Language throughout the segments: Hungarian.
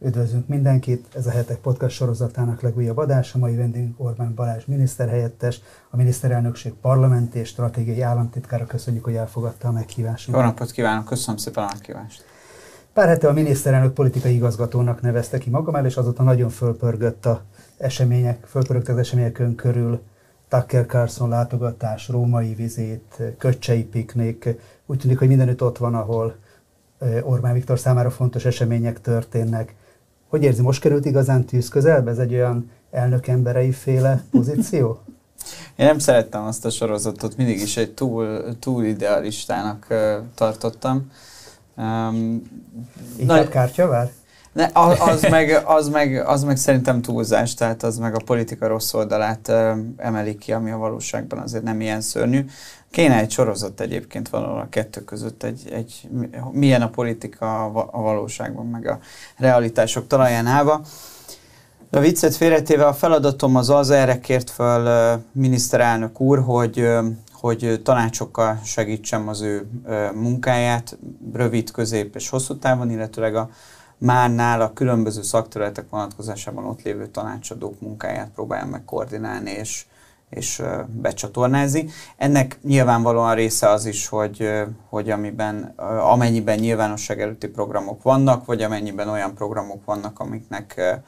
Üdvözlünk mindenkit! Ez a Hetek Podcast sorozatának legújabb adása. Mai vendégünk Orbán Balázs miniszterhelyettes, a miniszterelnökség parlamenti és stratégiai államtitkára. Köszönjük, hogy elfogadta a meghívásunkat. Jó napot kívánok, köszönöm szépen a meghívást. Pár hete a miniszterelnök politikai igazgatónak nevezte ki magam el, és azóta nagyon fölpörgött a események, fölpörgött az eseményekön körül Tucker Carlson látogatás, római vizét, köcsei piknik. Úgy tűnik, hogy mindenütt ott van, ahol Orbán Viktor számára fontos események történnek. Hogy érzi, most került igazán tűz közelbe? Ez egy olyan elnök emberei féle pozíció? Én nem szerettem azt a sorozatot, mindig is egy túl, túl idealistának uh, tartottam. Um, Inkább kártyavár? Ne, az, meg, az, meg, az meg szerintem túlzás, tehát az meg a politika rossz oldalát emelik ki, ami a valóságban azért nem ilyen szörnyű. Kéne egy sorozat egyébként valahol a kettő között, egy, egy, milyen a politika a valóságban, meg a realitások talaján állva. A viccet félretéve a feladatom az az, erre kért uh, miniszterelnök úr, hogy, hogy tanácsokkal segítsem az ő munkáját rövid, közép és hosszú távon, illetőleg a már nála különböző szakterületek vonatkozásában ott lévő tanácsadók munkáját próbálja meg koordinálni és, és becsatornázni. Ennek nyilvánvalóan része az is, hogy, hogy amiben, amennyiben nyilvánosság előtti programok vannak, vagy amennyiben olyan programok vannak, amiknek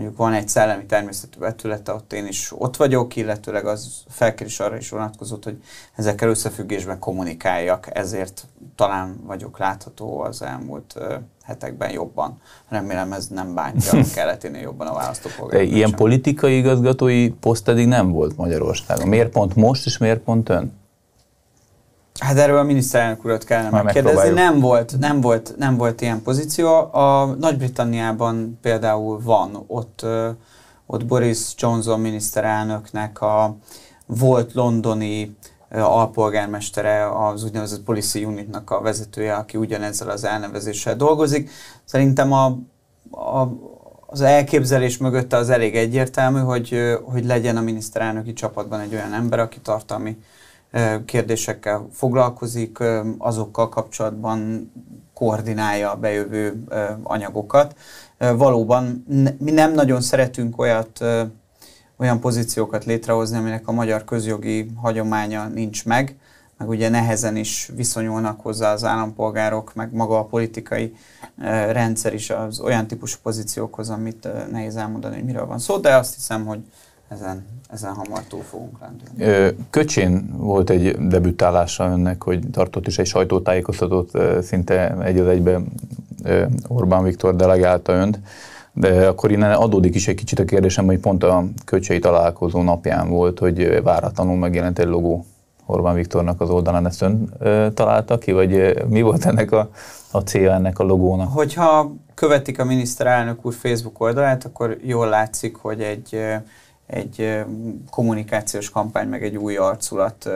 mondjuk van egy szellemi természetű vetülete, ott én is ott vagyok, illetőleg az felkérés arra is vonatkozott, hogy ezekkel összefüggésben kommunikáljak, ezért talán vagyok látható az elmúlt hetekben jobban. Remélem ez nem bántja a keleténél jobban a választópolgárokat. Ilyen sem. politikai igazgatói poszt eddig nem volt Magyarországon. Miért pont most, és miért pont ön? Hát erről a miniszterelnök urat kellene megkérdezni. Nem volt, nem, volt, nem volt ilyen pozíció. A Nagy-Britanniában például van, ott, ott Boris Johnson miniszterelnöknek a volt londoni alpolgármestere, az úgynevezett Policy Unitnak a vezetője, aki ugyanezzel az elnevezéssel dolgozik. Szerintem a, a, az elképzelés mögötte az elég egyértelmű, hogy, hogy legyen a miniszterelnöki csapatban egy olyan ember, aki tartalmi kérdésekkel foglalkozik, azokkal kapcsolatban koordinálja a bejövő anyagokat. Valóban mi nem nagyon szeretünk olyat, olyan pozíciókat létrehozni, aminek a magyar közjogi hagyománya nincs meg, meg ugye nehezen is viszonyulnak hozzá az állampolgárok, meg maga a politikai rendszer is az olyan típusú pozíciókhoz, amit nehéz elmondani, hogy miről van szó, de azt hiszem, hogy ezen, ezen hamar túl fogunk lendülni. Köcsén volt egy debütálása önnek, hogy tartott is egy sajtótájékoztatót, szinte egy az egybe Orbán Viktor delegálta önt, de akkor innen adódik is egy kicsit a kérdésem, hogy pont a köcsei találkozó napján volt, hogy váratlanul megjelent egy logó Orbán Viktornak az oldalán, ezt ön találta ki, vagy mi volt ennek a, a célja ennek a logónak? Hogyha követik a miniszterelnök úr Facebook oldalát, akkor jól látszik, hogy egy egy kommunikációs kampány, meg egy új arculat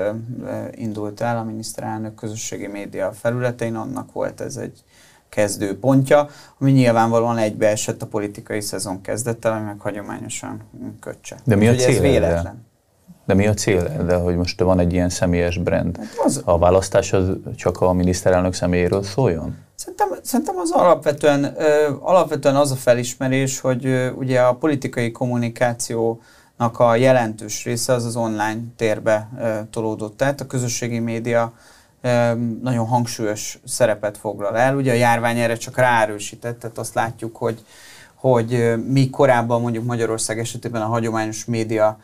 indult el a miniszterelnök közösségi média felületein, annak volt ez egy kezdő pontja, ami nyilvánvalóan egybeesett a politikai szezon kezdettel, ami meg hagyományosan kötse. De mi a cél? Ez véletlen. De mi a cél? De hogy most van egy ilyen személyes brand. Hát az, a választás az csak a miniszterelnök személyéről szóljon? Szerintem, szerintem az alapvetően, ö, alapvetően az a felismerés, hogy ö, ugye a politikai kommunikáció a jelentős része az az online térbe tolódott át. A közösségi média nagyon hangsúlyos szerepet foglal el. Ugye a járvány erre csak ráerősített, tehát azt látjuk, hogy, hogy mi korábban mondjuk Magyarország esetében a hagyományos média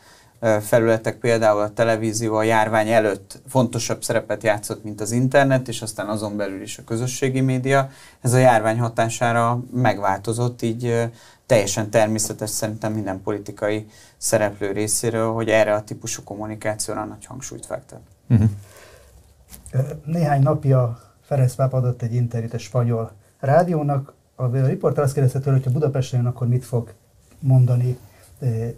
felületek, például a televízió a járvány előtt fontosabb szerepet játszott, mint az internet, és aztán azon belül is a közösségi média. Ez a járvány hatására megváltozott, így teljesen természetes szerintem minden politikai szereplő részéről, hogy erre a típusú kommunikációra nagy hangsúlyt fektet. Uh-huh. Néhány napja Ferenc Páp adott egy interjút a spanyol rádiónak. A riporter azt kérdezte tőle, hogy ha Budapesten akkor mit fog mondani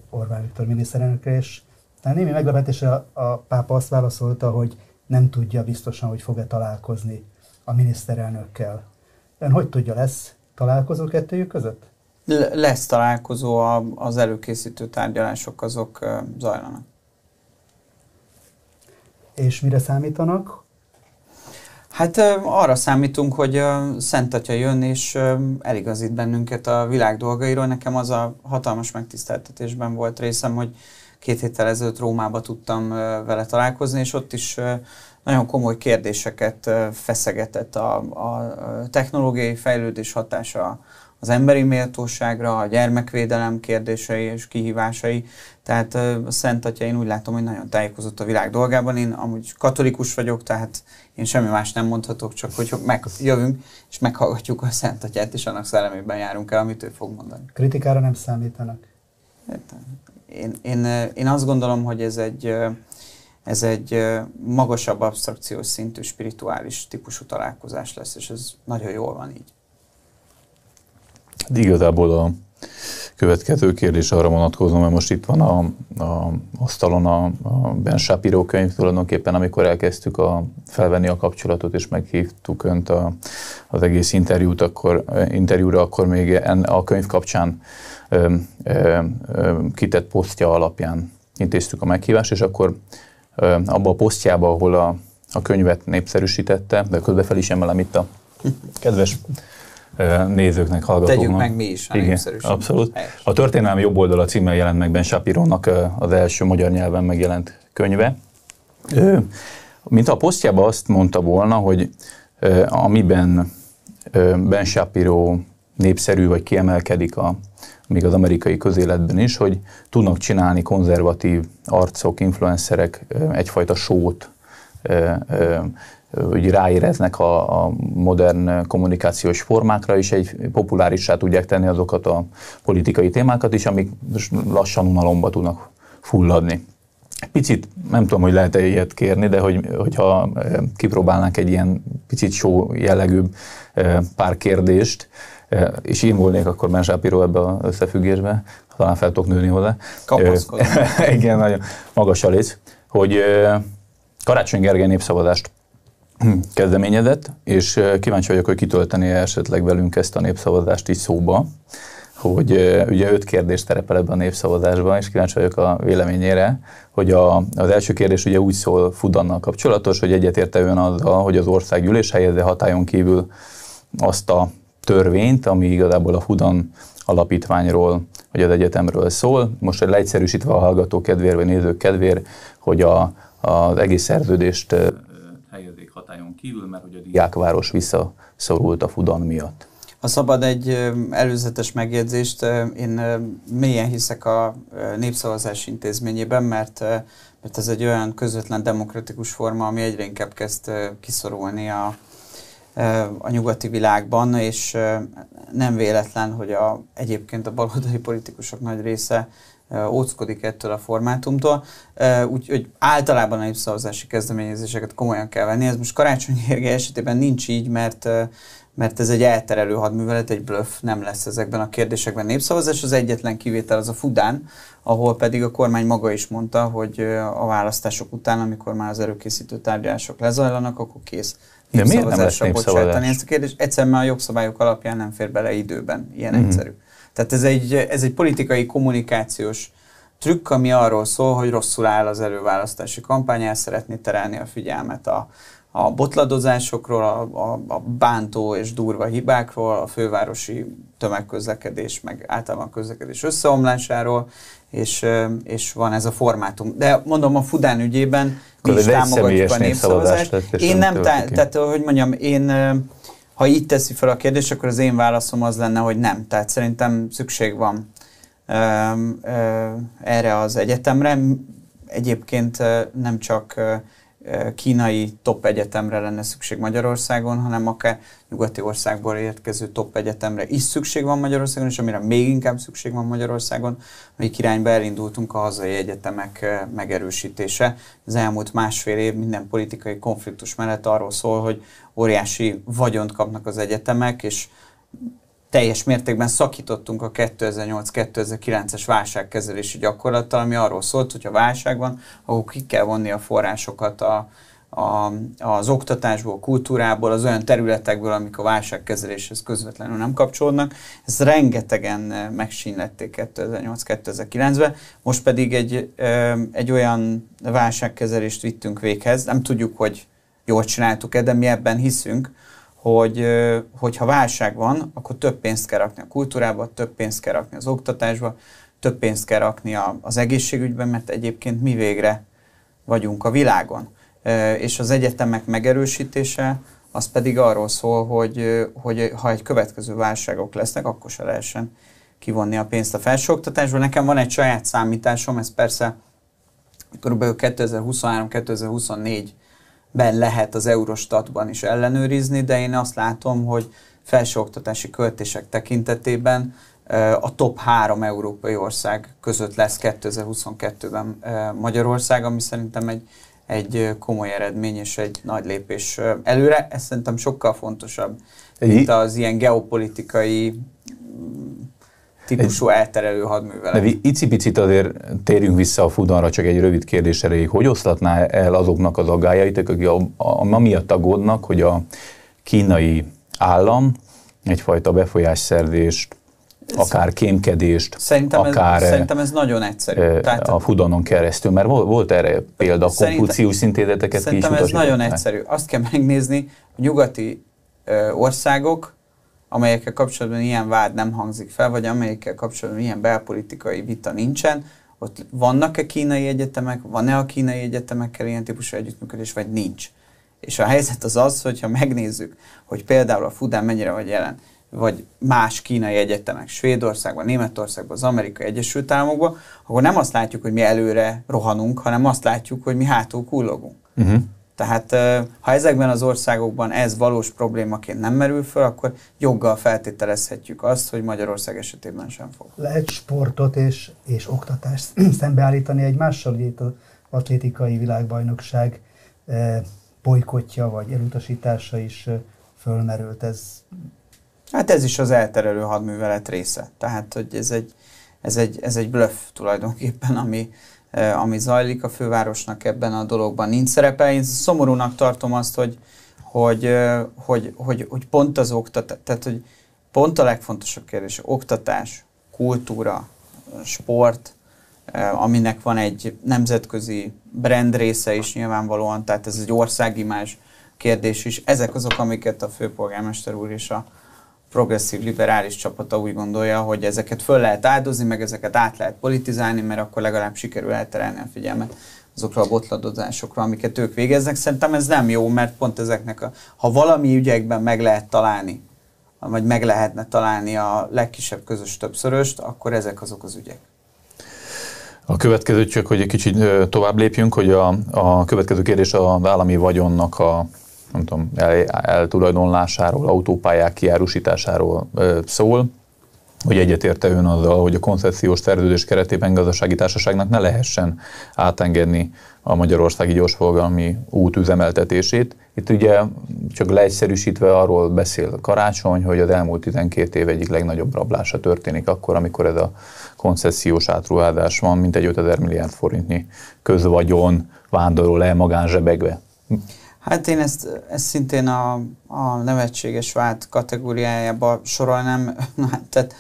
Orbán Viktor miniszterelnökre, és tehát némi meglepetésre a, a pápa azt válaszolta, hogy nem tudja biztosan, hogy fog-e találkozni a miniszterelnökkel. Ön hogy tudja, lesz találkozó kettőjük között? Lesz találkozó, az előkészítő tárgyalások azok zajlanak. És mire számítanak? Hát arra számítunk, hogy a Szent Atya jön és eligazít bennünket a világ dolgairól. Nekem az a hatalmas megtiszteltetésben volt részem, hogy két héttel ezelőtt Rómába tudtam vele találkozni, és ott is nagyon komoly kérdéseket feszegetett a, a technológiai fejlődés hatása az emberi méltóságra, a gyermekvédelem kérdései és kihívásai. Tehát a Szent Atya, én úgy látom, hogy nagyon tájékozott a világ dolgában. Én amúgy katolikus vagyok, tehát én semmi más nem mondhatok, csak hogy megjövünk, és meghallgatjuk a Szent Atyát, és annak szellemében járunk el, amit ő fog mondani. Kritikára nem számítanak? Hát, én, én, én azt gondolom, hogy ez egy, ez egy magasabb abstrakciós szintű, spirituális típusú találkozás lesz, és ez nagyon jól van így. De igazából a következő kérdés arra vonatkozom, mert most itt van a, a asztalon a, a Ben Shapiro könyv tulajdonképpen, amikor elkezdtük a, felvenni a kapcsolatot, és meghívtuk Önt a, az egész interjút, akkor, interjúra, akkor még en, a könyv kapcsán ö, ö, ö, kitett posztja alapján intéztük a meghívást, és akkor ö, abba a posztjába, ahol a, a könyvet népszerűsítette, de közben fel is emelem itt a kedves nézőknek, hallgatóknak. Tegyük meg mi is Igen, abszolút. A Történelmi jobb oldala címmel jelent meg Ben Shapirónak az első magyar nyelven megjelent könyve. Mint a posztjában azt mondta volna, hogy amiben Ben Shapiro népszerű vagy kiemelkedik a, még az amerikai közéletben is, hogy tudnak csinálni konzervatív arcok, influencerek egyfajta sót, hogy ráéreznek a, a modern kommunikációs formákra, és egy populárissá tudják tenni azokat a politikai témákat is, amik lassan unalomba tudnak fulladni. Picit, nem tudom, hogy lehet-e ilyet kérni, de hogy, hogyha e, kipróbálnánk egy ilyen picit show jellegűbb e, pár kérdést, e, és én volnék akkor Ben Shapiro ebbe az összefüggésbe, talán fel tudok nőni hozzá. Kapaszkodom. Igen, nagyon magas a léc, hogy Karácsony Gergely népszavazást kezdeményezett, és kíváncsi vagyok, hogy kitölteni esetleg velünk ezt a népszavazást is szóba, hogy ugye öt kérdés terepel ebben a népszavazásban, és kíváncsi vagyok a véleményére, hogy a, az első kérdés ugye úgy szól Fudannal kapcsolatos, hogy egyetérte ön azzal, hogy az ország gyűlés helyezze hatályon kívül azt a törvényt, ami igazából a Fudan alapítványról, vagy az egyetemről szól. Most leegyszerűsítve a hallgató kedvér, vagy nézők kedvér, hogy a, az egész szerződést hatályon kívül, mert hogy a diákváros visszaszorult a Fudan miatt. Ha szabad egy előzetes megjegyzést, én mélyen hiszek a népszavazás intézményében, mert, mert ez egy olyan közvetlen demokratikus forma, ami egyre inkább kezd kiszorulni a, a nyugati világban, és nem véletlen, hogy a, egyébként a baloldali politikusok nagy része óckodik ettől a formátumtól, úgyhogy általában a népszavazási kezdeményezéseket komolyan kell venni. Ez most Karácsony Gergely esetében nincs így, mert mert ez egy elterelő hadművelet, egy bluff, nem lesz ezekben a kérdésekben népszavazás. Az egyetlen kivétel az a Fudán, ahol pedig a kormány maga is mondta, hogy a választások után, amikor már az erőkészítő tárgyalások lezajlanak, akkor kész lesz bocsátani ezt a kérdést. Egyszerűen már a jogszabályok alapján nem fér bele időben. Ilyen mm-hmm. egyszerű. Tehát ez egy, ez egy politikai kommunikációs trükk, ami arról szól, hogy rosszul áll az előválasztási kampány, el szeretné terelni a figyelmet a, a botladozásokról, a, a, a bántó és durva hibákról, a fővárosi tömegközlekedés, meg általában a közlekedés összeomlásáról, és, és van ez a formátum. De mondom, a Fudán ügyében mi is támogatjuk a népszavazást. Én nem, tá- tehát hogy mondjam, én ha így teszi fel a kérdést, akkor az én válaszom az lenne, hogy nem. Tehát szerintem szükség van ö, ö, erre az egyetemre. Egyébként nem csak kínai top egyetemre lenne szükség Magyarországon, hanem akár nyugati országból érkező top egyetemre is szükség van Magyarországon, és amire még inkább szükség van Magyarországon, amelyik irányba elindultunk a hazai egyetemek megerősítése. Az elmúlt másfél év minden politikai konfliktus mellett arról szól, hogy óriási vagyont kapnak az egyetemek, és teljes mértékben szakítottunk a 2008-2009-es válságkezelési gyakorlattal, ami arról szólt, hogy ha válság van, akkor ki kell vonni a forrásokat a, a, az oktatásból, kultúrából, az olyan területekből, amik a válságkezeléshez közvetlenül nem kapcsolódnak. Ezt rengetegen megsínlették 2008-2009-ben, most pedig egy, egy olyan válságkezelést vittünk véghez, nem tudjuk, hogy jól csináltuk-e, de mi ebben hiszünk, hogy hogyha válság van, akkor több pénzt kell rakni a kultúrába, több pénzt kell rakni az oktatásba, több pénzt kell rakni az egészségügyben, mert egyébként mi végre vagyunk a világon. És az egyetemek megerősítése, az pedig arról szól, hogy, hogy ha egy következő válságok lesznek, akkor se lehessen kivonni a pénzt a felsőoktatásból. Nekem van egy saját számításom, ez persze kb. 2023-2024-ben lehet az Eurostatban is ellenőrizni, de én azt látom, hogy felsőoktatási költések tekintetében a top három európai ország között lesz 2022-ben Magyarország, ami szerintem egy, egy komoly eredmény és egy nagy lépés előre. Ez szerintem sokkal fontosabb, mint az ilyen geopolitikai típusú elterelő hadművelet. De icipicit azért térjünk vissza a Fudanra, csak egy rövid kérdés erejéig. Hogy oszlatná el azoknak az aggájait, akik a, a, miatt aggódnak, hogy a kínai állam egyfajta befolyásszerzést, akár kémkedést, szerintem akár ez, szerintem ez nagyon egyszerű. Tehát, a Fudanon keresztül, mert volt, erre példa, a konfúcius intézeteket Szerintem ez nagyon egyszerű. Azt kell megnézni, a nyugati ö, országok amelyekkel kapcsolatban ilyen vád nem hangzik fel, vagy amelyekkel kapcsolatban ilyen belpolitikai vita nincsen, ott vannak-e kínai egyetemek, van-e a kínai egyetemekkel ilyen típusú együttműködés, vagy nincs. És a helyzet az az, hogyha megnézzük, hogy például a Fudán mennyire vagy jelen, vagy más kínai egyetemek, Svédországban, Németországban, az Amerikai Egyesült Államokban, akkor nem azt látjuk, hogy mi előre rohanunk, hanem azt látjuk, hogy mi hátul kullogunk. Uh-huh. Tehát ha ezekben az országokban ez valós problémaként nem merül föl, akkor joggal feltételezhetjük azt, hogy Magyarország esetében sem fog. Lehet sportot és, és oktatást szembeállítani egymással, ugye itt az atlétikai világbajnokság bolykotja vagy elutasítása is fölmerült. Ez... Hát ez is az elterelő hadművelet része. Tehát, hogy ez egy, ez egy, ez egy bluff tulajdonképpen, ami, Eh, ami zajlik a fővárosnak ebben a dologban nincs szerepe. Én szomorúnak tartom azt, hogy, hogy, eh, hogy, hogy, hogy pont az oktatás, tehát hogy pont a legfontosabb kérdés, oktatás, kultúra, sport, eh, aminek van egy nemzetközi brand része is nyilvánvalóan, tehát ez egy országimás kérdés is. Ezek azok, amiket a főpolgármester úr és a, progresszív liberális csapata úgy gondolja, hogy ezeket föl lehet áldozni, meg ezeket át lehet politizálni, mert akkor legalább sikerül elterelni a figyelmet azokra a botladozásokra, amiket ők végeznek. Szerintem ez nem jó, mert pont ezeknek a, ha valami ügyekben meg lehet találni, vagy meg lehetne találni a legkisebb közös többszöröst, akkor ezek azok az ügyek. A következő csak, hogy egy kicsit tovább lépjünk, hogy a, a következő kérdés az állami vagyonnak a nem tudom, el, eltulajdonlásáról, autópályák kiárusításáról szól, hogy egyetérte ön azzal, hogy a koncepciós szerződés keretében gazdasági társaságnak ne lehessen átengedni a magyarországi gyorsforgalmi út üzemeltetését. Itt ugye csak leegyszerűsítve arról beszél Karácsony, hogy az elmúlt 12 év egyik legnagyobb rablása történik akkor, amikor ez a koncesziós átruházás van, mint egy 5000 milliárd forintnyi közvagyon vándorol el magánzsebegbe. Hát én ezt, ezt szintén a, a nevetséges vált kategóriájába sorolnám. Hát, tehát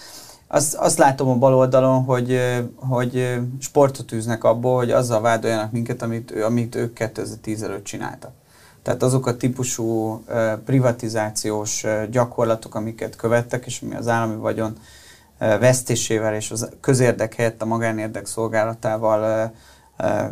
azt, azt látom a bal oldalon, hogy, hogy sportot űznek abból, hogy azzal vádoljanak minket, amit, amit ők 2010 előtt csináltak. Tehát azok a típusú privatizációs gyakorlatok, amiket követtek, és ami az állami vagyon vesztésével és az közérdek helyett a magánérdek szolgálatával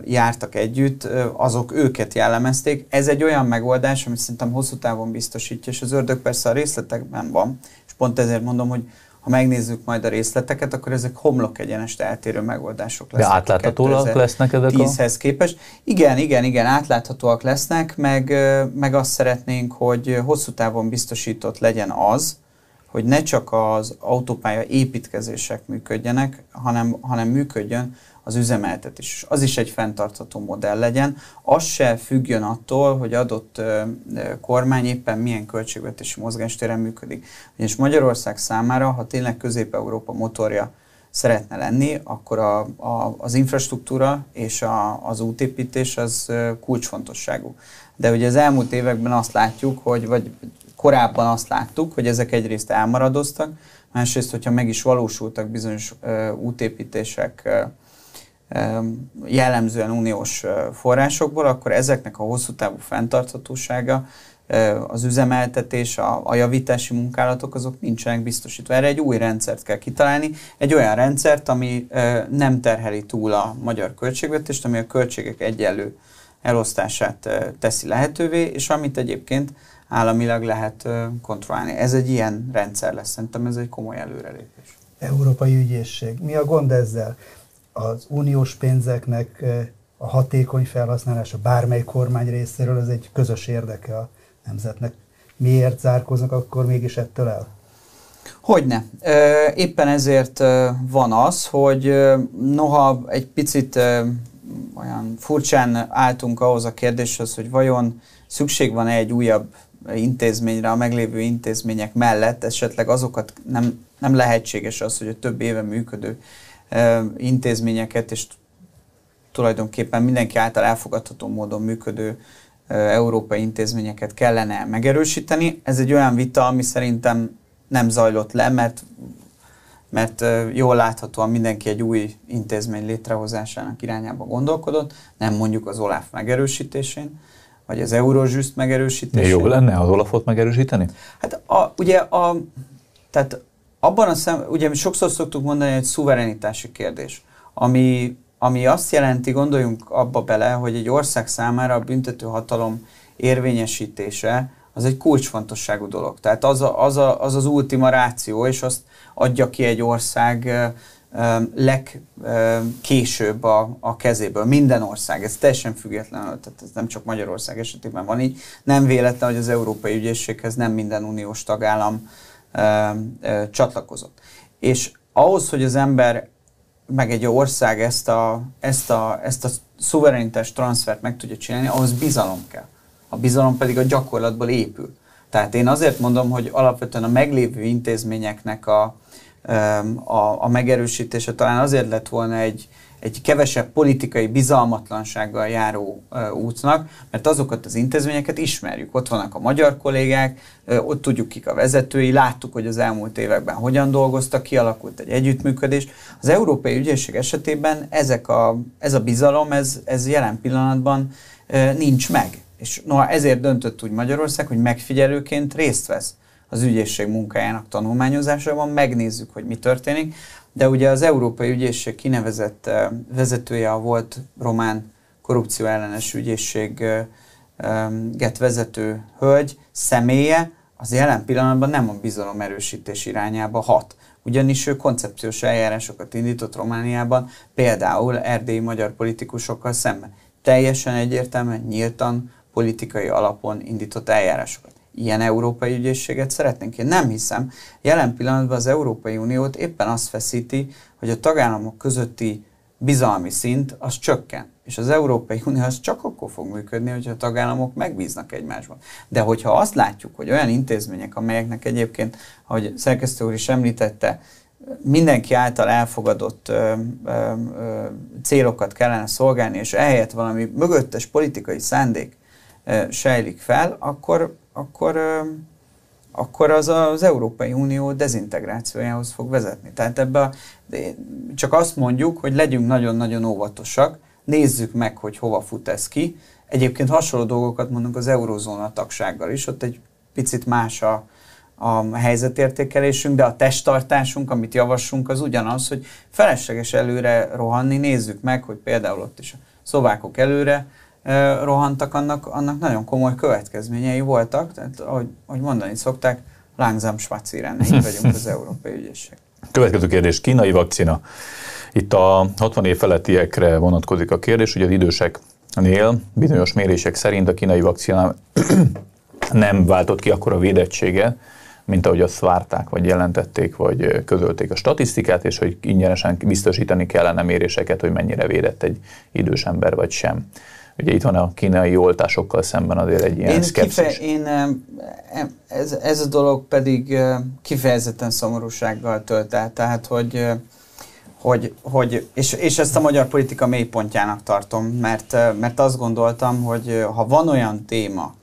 jártak együtt, azok őket jellemezték. Ez egy olyan megoldás, amit szerintem hosszú távon biztosítja, és az ördög persze a részletekben van, és pont ezért mondom, hogy ha megnézzük majd a részleteket, akkor ezek homlok egyenest eltérő megoldások lesznek. De átláthatóak lesznek ezek a... 10-hez képest. Igen, igen, igen, átláthatóak lesznek, meg, meg azt szeretnénk, hogy hosszú távon biztosított legyen az, hogy ne csak az autópálya építkezések működjenek, hanem, hanem működjön az üzemeltetés. Az is egy fenntartható modell legyen. Az se függjön attól, hogy adott kormány éppen milyen költségvetési mozgástéren működik. És Magyarország számára, ha tényleg Közép-Európa motorja szeretne lenni, akkor a, a, az infrastruktúra és a, az útépítés az kulcsfontosságú. De ugye az elmúlt években azt látjuk, hogy, vagy korábban azt láttuk, hogy ezek egyrészt elmaradoztak, másrészt, hogyha meg is valósultak bizonyos ö, útépítések, ö, jellemzően uniós forrásokból, akkor ezeknek a hosszú távú fenntarthatósága, az üzemeltetés, a, a javítási munkálatok azok nincsenek biztosítva. Erre egy új rendszert kell kitalálni, egy olyan rendszert, ami nem terheli túl a magyar költségvetést, ami a költségek egyenlő elosztását teszi lehetővé, és amit egyébként államilag lehet kontrollálni. Ez egy ilyen rendszer lesz, szerintem ez egy komoly előrelépés. Európai Ügyészség. Mi a gond ezzel? Az uniós pénzeknek a hatékony felhasználása bármely kormány részéről, ez egy közös érdeke a nemzetnek. Miért zárkoznak akkor mégis ettől el? Hogyne. Éppen ezért van az, hogy noha egy picit olyan furcsán álltunk ahhoz a kérdéshez, hogy vajon szükség van-e egy újabb intézményre a meglévő intézmények mellett, esetleg azokat nem, nem lehetséges az, hogy a több éve működő intézményeket és tulajdonképpen mindenki által elfogadható módon működő európai intézményeket kellene megerősíteni. Ez egy olyan vita, ami szerintem nem zajlott le, mert, mert jól láthatóan mindenki egy új intézmény létrehozásának irányába gondolkodott, nem mondjuk az OLAF megerősítésén, vagy az Eurojust megerősítésén. Jó lenne az Olafot megerősíteni? Hát a, ugye a, tehát abban a szem, ugye sokszor szoktuk mondani, hogy egy szuverenitási kérdés, ami ami azt jelenti, gondoljunk abba bele, hogy egy ország számára a büntető hatalom érvényesítése az egy kulcsfontosságú dolog. Tehát az a, az, a, az, az ultima ráció, és azt adja ki egy ország legkésőbb a, a kezéből. Minden ország, ez teljesen független, tehát ez nem csak Magyarország esetében van így. Nem véletlen, hogy az Európai Ügyészséghez nem minden uniós tagállam csatlakozott. És ahhoz, hogy az ember meg egy ország ezt a, ezt a, ezt a szuverenitás transfert meg tudja csinálni, ahhoz bizalom kell. A bizalom pedig a gyakorlatból épül. Tehát én azért mondom, hogy alapvetően a meglévő intézményeknek a, a, a megerősítése talán azért lett volna egy, egy kevesebb politikai bizalmatlansággal járó útnak, mert azokat az intézményeket ismerjük. Ott vannak a magyar kollégák, ott tudjuk kik a vezetői, láttuk, hogy az elmúlt években hogyan dolgoztak, kialakult egy együttműködés. Az Európai Ügyészség esetében ezek a, ez a bizalom, ez, ez jelen pillanatban nincs meg. És noha ezért döntött úgy Magyarország, hogy megfigyelőként részt vesz az ügyészség munkájának tanulmányozásában, megnézzük, hogy mi történik de ugye az Európai Ügyészség kinevezett vezetője a volt román korrupció ellenes ügyészséget vezető hölgy személye az jelen pillanatban nem a bizalom erősítés irányába hat. Ugyanis ő koncepciós eljárásokat indított Romániában, például erdélyi magyar politikusokkal szemben. Teljesen egyértelműen, nyíltan, politikai alapon indított eljárásokat ilyen európai ügyészséget szeretnénk? Én nem hiszem. Jelen pillanatban az Európai Uniót éppen azt feszíti, hogy a tagállamok közötti bizalmi szint az csökken. És az Európai Unió az csak akkor fog működni, hogyha a tagállamok megbíznak egymásban. De hogyha azt látjuk, hogy olyan intézmények, amelyeknek egyébként, ahogy szerkesztő úr is említette, mindenki által elfogadott ö, ö, ö, célokat kellene szolgálni, és ehelyett valami mögöttes politikai szándék ö, sejlik fel, akkor akkor, akkor az az Európai Unió dezintegrációjához fog vezetni. Tehát ebbe a, csak azt mondjuk, hogy legyünk nagyon-nagyon óvatosak, nézzük meg, hogy hova fut ez ki. Egyébként hasonló dolgokat mondunk az eurozóna tagsággal is, ott egy picit más a, a helyzetértékelésünk, de a testtartásunk, amit javaslunk, az ugyanaz, hogy felesleges előre rohanni, nézzük meg, hogy például ott is a szlovákok előre rohantak, annak, annak nagyon komoly következményei voltak. Tehát, ahogy, ahogy mondani szokták, langsam spazieren, így vagyunk az Európai Ügyészség. Következő kérdés, kínai vakcina. Itt a 60 év felettiekre vonatkozik a kérdés, hogy az időseknél bizonyos mérések szerint a kínai vakcina nem váltott ki akkor a védettsége, mint ahogy azt várták, vagy jelentették, vagy közölték a statisztikát, és hogy ingyenesen biztosítani kellene méréseket, hogy mennyire védett egy idős ember, vagy sem. Ugye itt van a kínai oltásokkal szemben azért egy ilyen én szkepszis. Kife- én, ez, ez a dolog pedig kifejezetten szomorúsággal tölt el, tehát hogy hogy, hogy és, és ezt a magyar politika mélypontjának tartom, mert, mert azt gondoltam, hogy ha van olyan téma,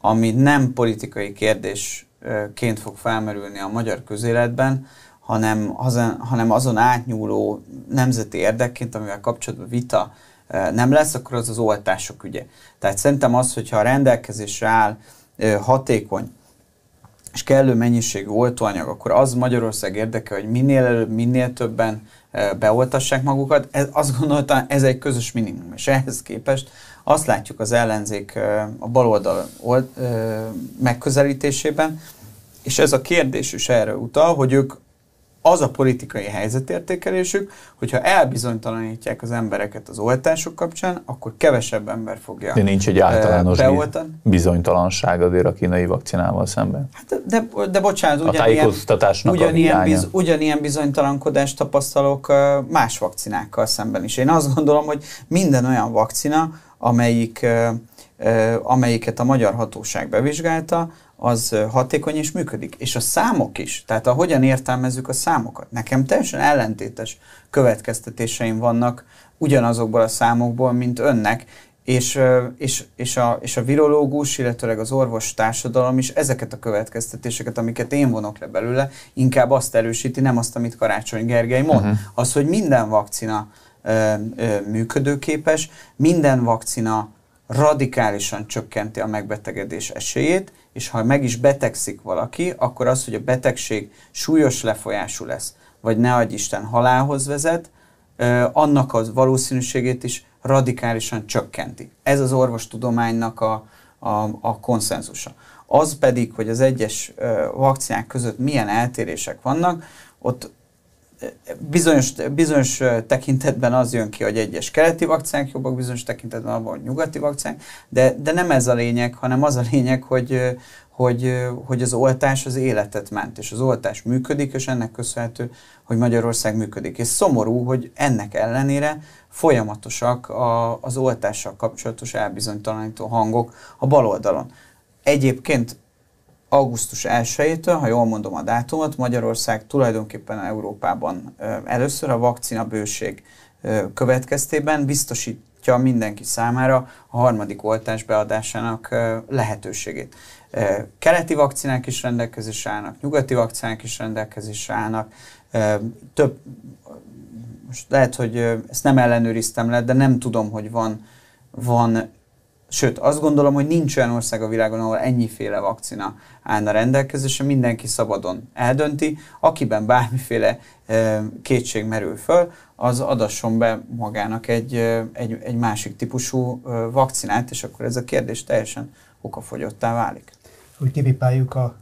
ami nem politikai kérdésként fog felmerülni a magyar közéletben, hanem, azon, hanem azon átnyúló nemzeti érdekként, amivel kapcsolatban vita nem lesz, akkor az az oltások ügye. Tehát szerintem az, hogyha a rendelkezésre áll hatékony és kellő mennyiségű oltóanyag, akkor az Magyarország érdeke, hogy minél előbb, minél többen beoltassák magukat. Ez, azt gondoltam, ez egy közös minimum, és ehhez képest azt látjuk az ellenzék a baloldal megközelítésében, és ez a kérdés is erre utal, hogy ők az a politikai helyzetértékelésük, hogyha elbizonytalanítják az embereket az oltások kapcsán, akkor kevesebb ember fogja De nincs egy általános beoltani. bizonytalanság azért a kínai vakcinával szemben. Hát de, de bocsánat, ugyanilyen, ugyanilyen, biz, ugyanilyen bizonytalankodást tapasztalok más vakcinákkal szemben is. Én azt gondolom, hogy minden olyan vakcina, amelyik, amelyiket a magyar hatóság bevizsgálta, az hatékony és működik. És a számok is, tehát a hogyan értelmezzük a számokat. Nekem teljesen ellentétes következtetéseim vannak ugyanazokból a számokból, mint önnek, és, és, és, a, és a virológus, illetőleg az orvos társadalom is ezeket a következtetéseket, amiket én vonok le belőle, inkább azt erősíti, nem azt, amit Karácsony Gergely mond. Uh-huh. Az, hogy minden vakcina ö, ö, működőképes, minden vakcina radikálisan csökkenti a megbetegedés esélyét, és ha meg is betegszik valaki, akkor az, hogy a betegség súlyos lefolyású lesz, vagy ne adj Isten halálhoz vezet, annak az valószínűségét is radikálisan csökkenti. Ez az orvostudománynak a, a, a konszenzusa. Az pedig, hogy az egyes vakcinák között milyen eltérések vannak, ott bizonyos, bizonyos tekintetben az jön ki, hogy egyes keleti vakcinák jobbak, bizonyos tekintetben abban, hogy nyugati vakcinák, de, de nem ez a lényeg, hanem az a lényeg, hogy, hogy, hogy az oltás az életet ment, és az oltás működik, és ennek köszönhető, hogy Magyarország működik. És szomorú, hogy ennek ellenére folyamatosak a, az oltással kapcsolatos elbizonytalanító hangok a bal oldalon. Egyébként augusztus 1-től, ha jól mondom a dátumot, Magyarország tulajdonképpen Európában először a vakcina bőség következtében biztosítja mindenki számára a harmadik oltás beadásának lehetőségét. Keleti vakcinák is rendelkezésre állnak, nyugati vakcinák is rendelkezésre állnak, több, most lehet, hogy ezt nem ellenőriztem le, de nem tudom, hogy van, van Sőt, azt gondolom, hogy nincs olyan ország a világon, ahol ennyiféle vakcina állna rendelkezésre, mindenki szabadon eldönti, akiben bármiféle e, kétség merül föl, az adasson be magának egy, egy, egy másik típusú e, vakcinát, és akkor ez a kérdés teljesen okafogyottá válik. Úgy kipipáljuk a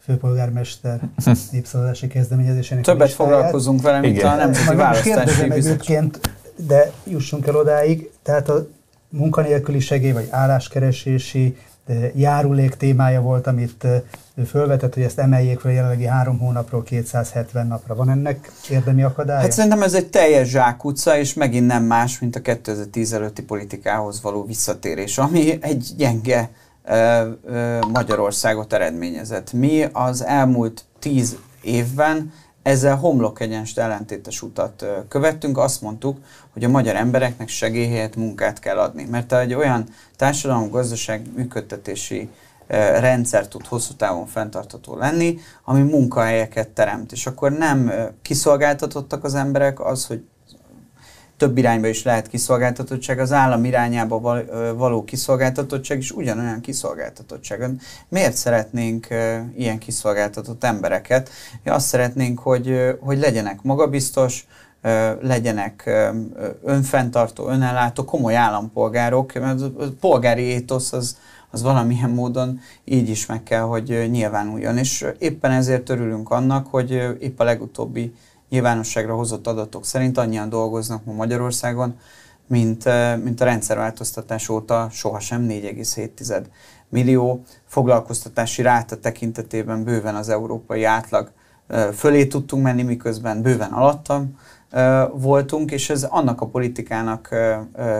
főpolgármester népszavazási kezdeményezésének Többet foglalkozunk vele, mint Igen. a nemzeti választási bizottság. De jussunk el odáig, tehát a munkanélküli segély vagy álláskeresési járulék témája volt, amit ő fölvetett, hogy ezt emeljék fel jelenlegi három hónapról 270 napra. Van ennek érdemi akadálya? Hát szerintem ez egy teljes zsákutca, és megint nem más, mint a 2010 előtti politikához való visszatérés, ami egy gyenge ö, Magyarországot eredményezett. Mi az elmúlt tíz évben ezzel homlok egyenest ellentétes utat követtünk, azt mondtuk, hogy a magyar embereknek segélyhelyet munkát kell adni. Mert egy olyan társadalom-gazdaság működtetési rendszer tud hosszú távon fenntartható lenni, ami munkahelyeket teremt. És akkor nem kiszolgáltatottak az emberek, az, hogy több irányba is lehet kiszolgáltatottság, az állam irányába való kiszolgáltatottság is ugyanolyan kiszolgáltatottság. Miért szeretnénk ilyen kiszolgáltatott embereket? Mi azt szeretnénk, hogy, hogy legyenek magabiztos, legyenek önfenntartó, önellátó, komoly állampolgárok, mert a polgári étosz az, az valamilyen módon így is meg kell, hogy nyilvánuljon. És éppen ezért örülünk annak, hogy épp a legutóbbi nyilvánosságra hozott adatok szerint annyian dolgoznak ma Magyarországon, mint, mint a rendszerváltoztatás óta sohasem 4,7 millió foglalkoztatási ráta tekintetében bőven az európai átlag fölé tudtunk menni, miközben bőven alattam voltunk, és ez annak a politikának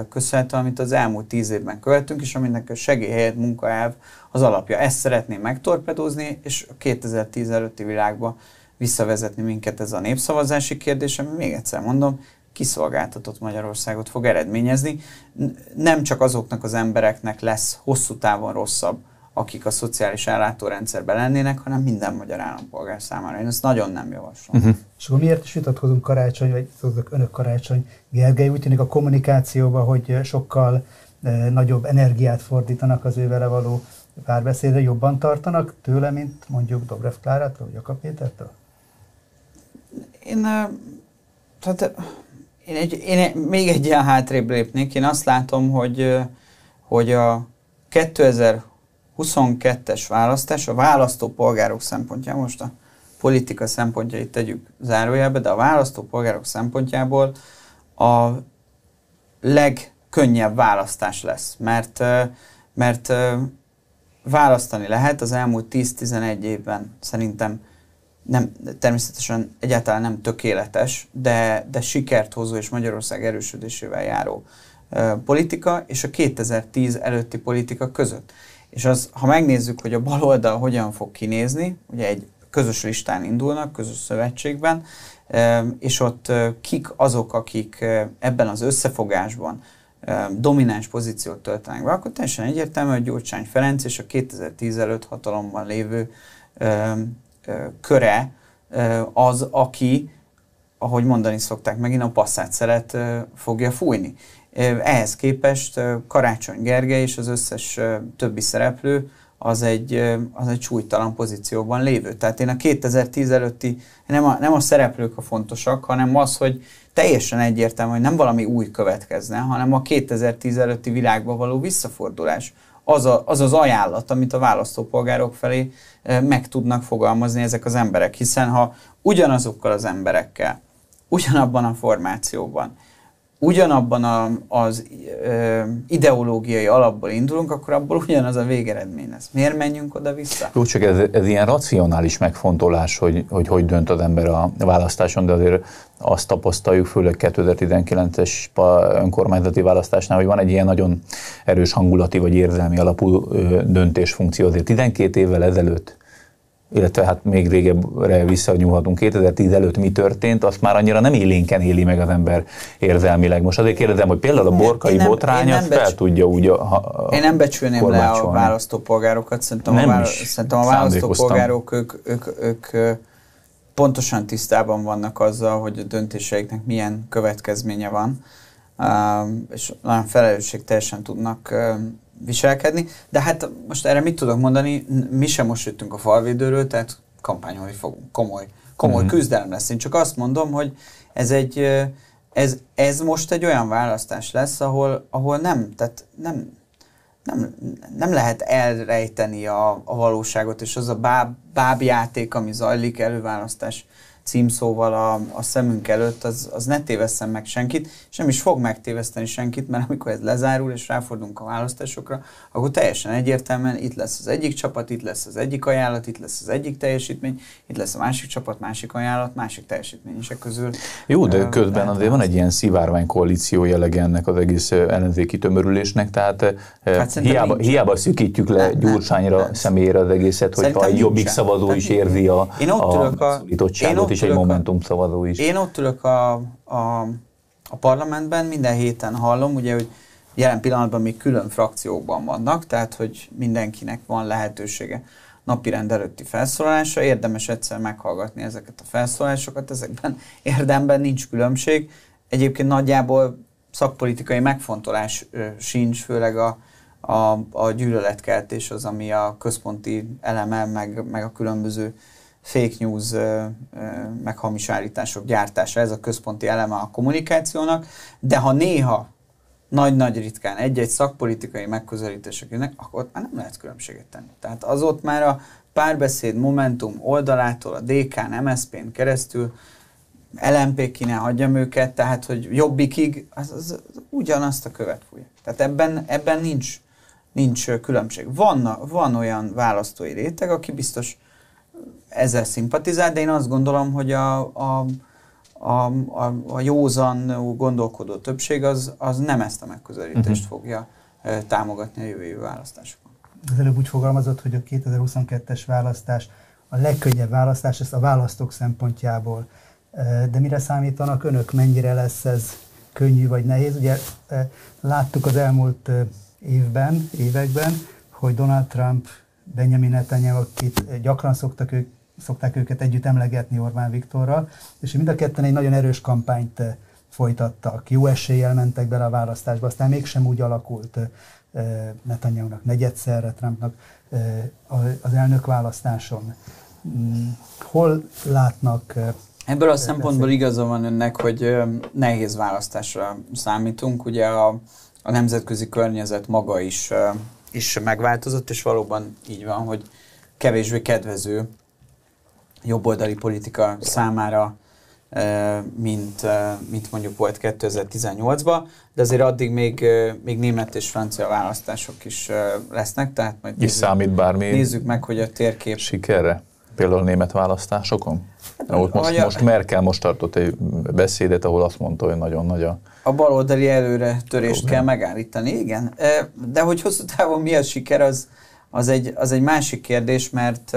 köszönhető, amit az elmúlt tíz évben követtünk, és aminek a segélyhelyett munkaelv az alapja. Ezt szeretném megtorpedózni, és a 2010 előtti világba visszavezetni minket ez a népszavazási kérdés, ami még egyszer mondom, kiszolgáltatott Magyarországot fog eredményezni. Nem csak azoknak az embereknek lesz hosszú távon rosszabb akik a szociális ellátórendszerben lennének, hanem minden magyar állampolgár számára. Én ezt nagyon nem javaslom. Uh-huh. És akkor miért is vitatkozunk karácsony, vagy tudok önök karácsony, Gergely, úgy tűnik a kommunikációba, hogy sokkal eh, nagyobb energiát fordítanak az ővele való párbeszédre, jobban tartanak tőle, mint mondjuk Dobrev Klárától, vagy Jakab Pétertől? Én, eh, tehát, én, egy, én még egy ilyen hátrébb lépnék. Én azt látom, hogy, hogy a 2000 22-es választás a választópolgárok szempontjából, most a politika szempontjait tegyük zárójelbe, de a választópolgárok szempontjából a legkönnyebb választás lesz, mert, mert választani lehet az elmúlt 10-11 évben szerintem nem, természetesen egyáltalán nem tökéletes, de, de sikert hozó és Magyarország erősödésével járó politika és a 2010 előtti politika között. És az, ha megnézzük, hogy a baloldal hogyan fog kinézni, ugye egy közös listán indulnak, közös szövetségben, és ott kik azok, akik ebben az összefogásban domináns pozíciót töltenek be, akkor teljesen egyértelmű, hogy Gyurcsány Ferenc és a 2010 előtt hatalomban lévő köre az, aki, ahogy mondani szokták, megint a passzát szeret fogja fújni. Ehhez képest Karácsony Gergely és az összes többi szereplő az egy, az egy súlytalan pozícióban lévő. Tehát én a 2010 előtti, nem a, nem a szereplők a fontosak, hanem az, hogy teljesen egyértelmű, hogy nem valami új következne, hanem a 2010 előtti világba való visszafordulás. Az, a, az az ajánlat, amit a választópolgárok felé meg tudnak fogalmazni ezek az emberek. Hiszen ha ugyanazokkal az emberekkel, ugyanabban a formációban, ugyanabban a, az ö, ideológiai alapból indulunk, akkor abból ugyanaz a végeredmény lesz. Miért menjünk oda-vissza? Jó, csak ez, ez ilyen racionális megfontolás, hogy, hogy hogy dönt az ember a választáson, de azért azt tapasztaljuk, főleg 2019-es önkormányzati választásnál, hogy van egy ilyen nagyon erős hangulati vagy érzelmi alapú döntésfunkció. Azért 12 évvel ezelőtt illetve hát még régebbre visszanyúlhatunk, 2010 előtt mi történt, azt már annyira nem élénken éli meg az ember érzelmileg. Most azért kérdezem, hogy például a borkai nem, botrány azt becs... fel tudja úgy a, a Én nem becsülném le a választópolgárokat, szerintem nem a, vála... szerintem a választópolgárok ők, ők, ők, ők pontosan tisztában vannak azzal, hogy a döntéseiknek milyen következménye van, és nagyon felelősségteljesen tudnak viselkedni, de hát most erre mit tudok mondani, mi sem most jöttünk a falvédőről, tehát kampányolni fogunk, komoly, komoly mm-hmm. küzdelem lesz. Én csak azt mondom, hogy ez egy, ez, ez most egy olyan választás lesz, ahol, ahol nem, tehát nem, nem, nem lehet elrejteni a, a valóságot, és az a báb, bábjáték, ami zajlik előválasztás címszóval a, a szemünk előtt, az, az ne tévesszen meg senkit, és nem is fog megtéveszteni senkit, mert amikor ez lezárul, és ráfordulunk a választásokra, akkor teljesen egyértelműen itt lesz az egyik csapat, itt lesz az egyik ajánlat, itt lesz az egyik teljesítmény, itt lesz a másik csapat, másik ajánlat, másik teljesítmény is közül. Jó, de közben azért van egy ilyen szivárvány koalíció jellege ennek az egész ellenzéki tömörülésnek, tehát hát hiába, hiába szükítjük le nem, Gyurcsányra nem, személyére az egészet, hogyha egy jobbik szavazó is érzi a, én ott a, a, én ott és egy Momentum szavazó is. Én ott ülök a, a, a parlamentben, minden héten hallom, ugye, hogy jelen pillanatban még külön frakciókban vannak, tehát hogy mindenkinek van lehetősége napi rend előtti felszólalásra. Érdemes egyszer meghallgatni ezeket a felszólalásokat, ezekben érdemben nincs különbség. Egyébként nagyjából szakpolitikai megfontolás sincs, főleg a, a, a gyűlöletkeltés az, ami a központi eleme, meg, meg a különböző fake news meg hamis állítások gyártása, ez a központi eleme a kommunikációnak, de ha néha nagy-nagy ritkán egy-egy szakpolitikai megközelítéseknek, akkor ott már nem lehet különbséget tenni. Tehát az ott már a párbeszéd Momentum oldalától, a DK-n, MSZP-n keresztül LMP ki ne hagyjam őket, tehát hogy jobbikig, az, az, az ugyanazt a követ fújja. Tehát ebben, ebben nincs, nincs különbség. Van, van olyan választói réteg, aki biztos ezzel szimpatizál, de én azt gondolom, hogy a, a, a, a, a józan gondolkodó többség az, az nem ezt a megközelítést uh-huh. fogja támogatni a jövő választásokon. Az előbb úgy fogalmazott, hogy a 2022-es választás a legkönnyebb választás, ezt a választók szempontjából. De mire számítanak önök, mennyire lesz ez könnyű vagy nehéz? Ugye láttuk az elmúlt évben, években, hogy Donald Trump Benjamin Netanyahu, akit gyakran szoktak ők, szokták őket együtt emlegetni Orbán Viktorral, és mind a ketten egy nagyon erős kampányt folytattak. Jó eséllyel mentek bele a választásba, aztán mégsem úgy alakult Netanyahu-nak negyedszerre, Trumpnak az elnök választáson. Mm, hol látnak Ebből a szempontból igaza van önnek, hogy nehéz választásra számítunk. Ugye a, a nemzetközi környezet maga is, is megváltozott, és valóban így van, hogy kevésbé kedvező jobboldali politika számára, mint, mint mondjuk volt 2018-ban, de azért addig még, még német és francia választások is lesznek, tehát majd nézzük, számít bármi nézzük meg, hogy a térkép... Sikerre? Például a német választásokon? Hát, most, most, most Merkel most tartott egy beszédet, ahol azt mondta, hogy nagyon nagy a... A baloldali előre törést Problem. kell megállítani, igen. De hogy hosszú távon mi a siker, az, az, egy, az egy másik kérdés, mert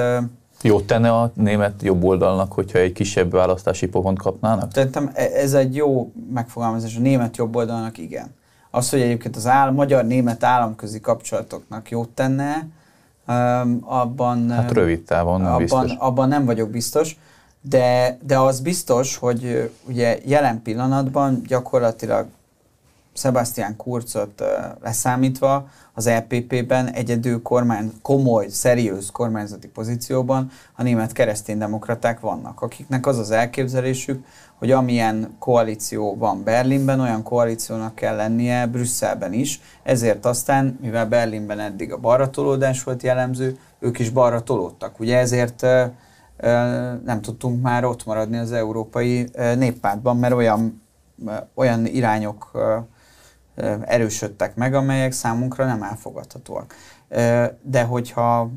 Jót tenne a német jobb oldalnak, hogyha egy kisebb választási pofont kapnának? Szerintem e- ez egy jó megfogalmazás. A német jobb oldalnak igen. Az, hogy egyébként az áll, magyar-német államközi kapcsolatoknak jót tenne, abban... Hát rövid távon abban, biztos. Abban nem vagyok biztos, de, de az biztos, hogy ugye jelen pillanatban gyakorlatilag Sebastian Kurzot leszámítva az EPP-ben egyedül kormány, komoly, szeriős kormányzati pozícióban a német kereszténydemokraták vannak, akiknek az az elképzelésük, hogy amilyen koalíció van Berlinben, olyan koalíciónak kell lennie Brüsszelben is, ezért aztán, mivel Berlinben eddig a balra tolódás volt jellemző, ők is balra tolódtak. Ugye ezért nem tudtunk már ott maradni az európai néppártban, mert olyan, olyan irányok erősödtek meg, amelyek számunkra nem elfogadhatóak. De hogyha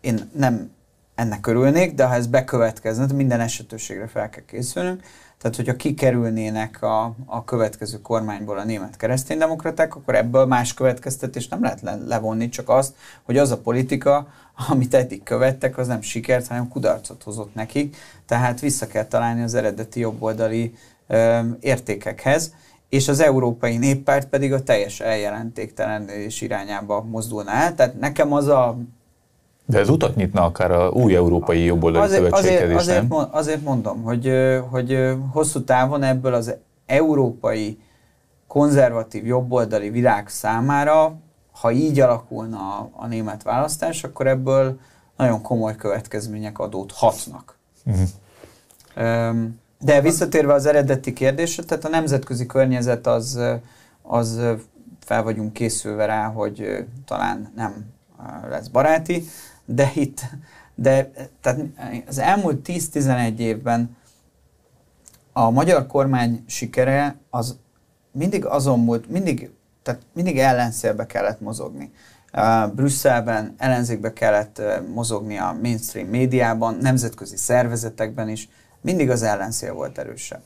én nem ennek örülnék, de ha ez bekövetkezne, minden esetőségre fel kell készülnünk, tehát hogyha kikerülnének a, a következő kormányból a német kereszténydemokraták, akkor ebből más következtetés nem lehet le, levonni, csak azt, hogy az a politika, amit eddig követtek, az nem sikert, hanem kudarcot hozott nekik, tehát vissza kell találni az eredeti jobboldali ö, értékekhez és az Európai Néppárt pedig a teljes eljelentéktelenedés irányába mozdulna el. Tehát nekem az a... De ez utat nyitna akár a új európai jobboldali azért, szövetséghez azért, azért, nem? azért mondom, hogy, hogy hosszú távon ebből az európai konzervatív jobboldali világ számára, ha így alakulna a, a német választás, akkor ebből nagyon komoly következmények adódhatnak. Uh-huh. Um, de visszatérve az eredeti kérdésre, tehát a nemzetközi környezet az, az fel vagyunk készülve rá, hogy talán nem lesz baráti, de itt, de tehát az elmúlt 10-11 évben a magyar kormány sikere az mindig azon volt, mindig, tehát mindig ellenszélbe kellett mozogni. Uh, Brüsszelben ellenzékbe kellett uh, mozogni a mainstream médiában, nemzetközi szervezetekben is, mindig az ellenszél volt erősebb.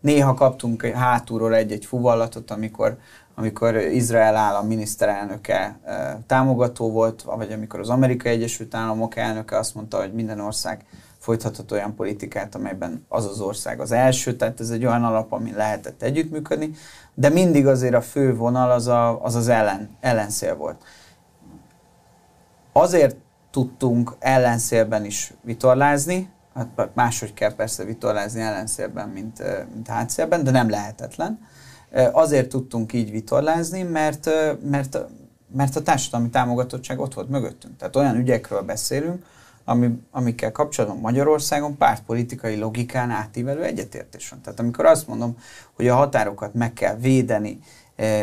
Néha kaptunk hátulról egy-egy fuvallatot, amikor, amikor Izrael állam miniszterelnöke támogató volt, vagy amikor az Amerikai Egyesült Államok elnöke azt mondta, hogy minden ország folytathat olyan politikát, amelyben az az ország az első, tehát ez egy olyan alap, ami lehetett együttműködni, de mindig azért a fő vonal az a, az, az ellen, ellenszél volt. Azért tudtunk ellenszélben is vitorlázni, hát máshogy kell persze vitorlázni ellenszélben, mint, mint hátszélben, de nem lehetetlen. Azért tudtunk így vitorlázni, mert, mert, mert a társadalmi támogatottság ott volt mögöttünk. Tehát olyan ügyekről beszélünk, ami, amikkel kapcsolatban Magyarországon pártpolitikai logikán átívelő egyetértés van. Tehát amikor azt mondom, hogy a határokat meg kell védeni,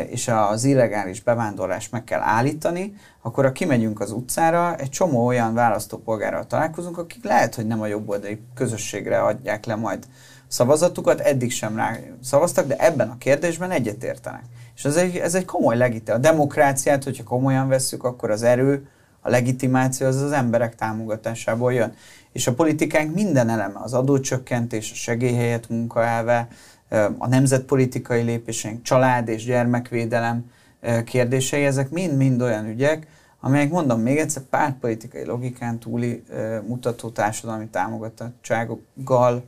és az illegális bevándorlást meg kell állítani, akkor ha kimegyünk az utcára, egy csomó olyan választópolgárral találkozunk, akik lehet, hogy nem a jobboldali közösségre adják le majd szavazatukat, eddig sem rá szavaztak, de ebben a kérdésben egyetértenek. És ez egy, ez egy komoly legitime. A demokráciát, hogyha komolyan vesszük, akkor az erő, a legitimáció az az emberek támogatásából jön. És a politikánk minden eleme, az adócsökkentés, a segélyhelyet munkaelve, a nemzetpolitikai lépéseink, család és gyermekvédelem kérdései, ezek mind-mind olyan ügyek, amelyek mondom még egyszer pártpolitikai logikán túli mutató társadalmi támogatottsággal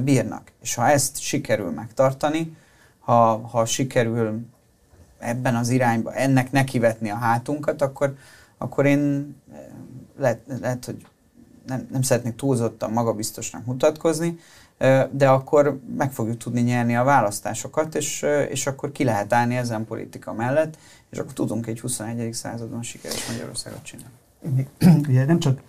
bírnak. És ha ezt sikerül megtartani, ha, ha sikerül ebben az irányba, ennek nekivetni a hátunkat, akkor, akkor én lehet, lehet hogy nem, nem szeretnék túlzottan magabiztosnak mutatkozni, de akkor meg fogjuk tudni nyerni a választásokat, és, és akkor ki lehet állni ezen politika mellett, és akkor tudunk egy 21. században sikeres Magyarországot csinálni. Ugye nem csak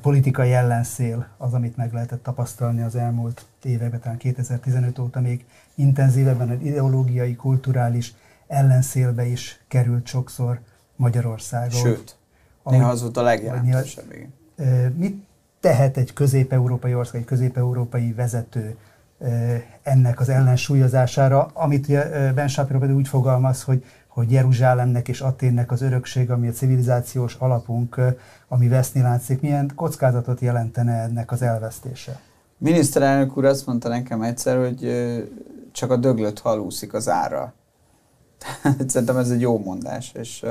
politikai ellenszél az, amit meg lehetett tapasztalni az elmúlt években, talán 2015 óta még intenzívebben az ideológiai, kulturális ellenszélbe is került sokszor Magyarországon. Sőt, néha az volt a legjelentősebb. Mit tehet egy közép-európai ország, egy közép-európai vezető ennek az ellensúlyozására, amit Ben Shapiro pedig úgy fogalmaz, hogy, hogy Jeruzsálemnek és Aténnek az örökség, ami a civilizációs alapunk, ami veszni látszik, milyen kockázatot jelentene ennek az elvesztése? Miniszterelnök úr azt mondta nekem egyszer, hogy csak a döglött halúszik az ára. Szerintem ez egy jó mondás, és,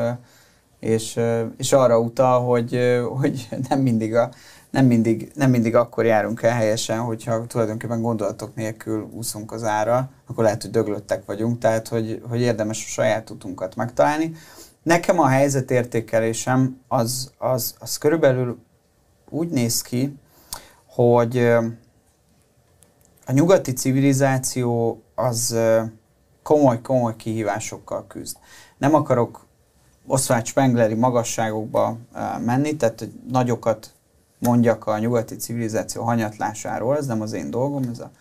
és, és arra utal, hogy, hogy nem mindig a nem mindig, nem mindig akkor járunk el helyesen, hogyha tulajdonképpen gondolatok nélkül úszunk az ára, akkor lehet, hogy döglöttek vagyunk, tehát hogy, hogy érdemes a saját utunkat megtalálni. Nekem a helyzetértékelésem az, az, az körülbelül úgy néz ki, hogy a nyugati civilizáció az komoly-komoly kihívásokkal küzd. Nem akarok Oswald Spengleri magasságokba menni, tehát hogy nagyokat mondjak a nyugati civilizáció hanyatlásáról, ez nem az én dolgom, ez, a,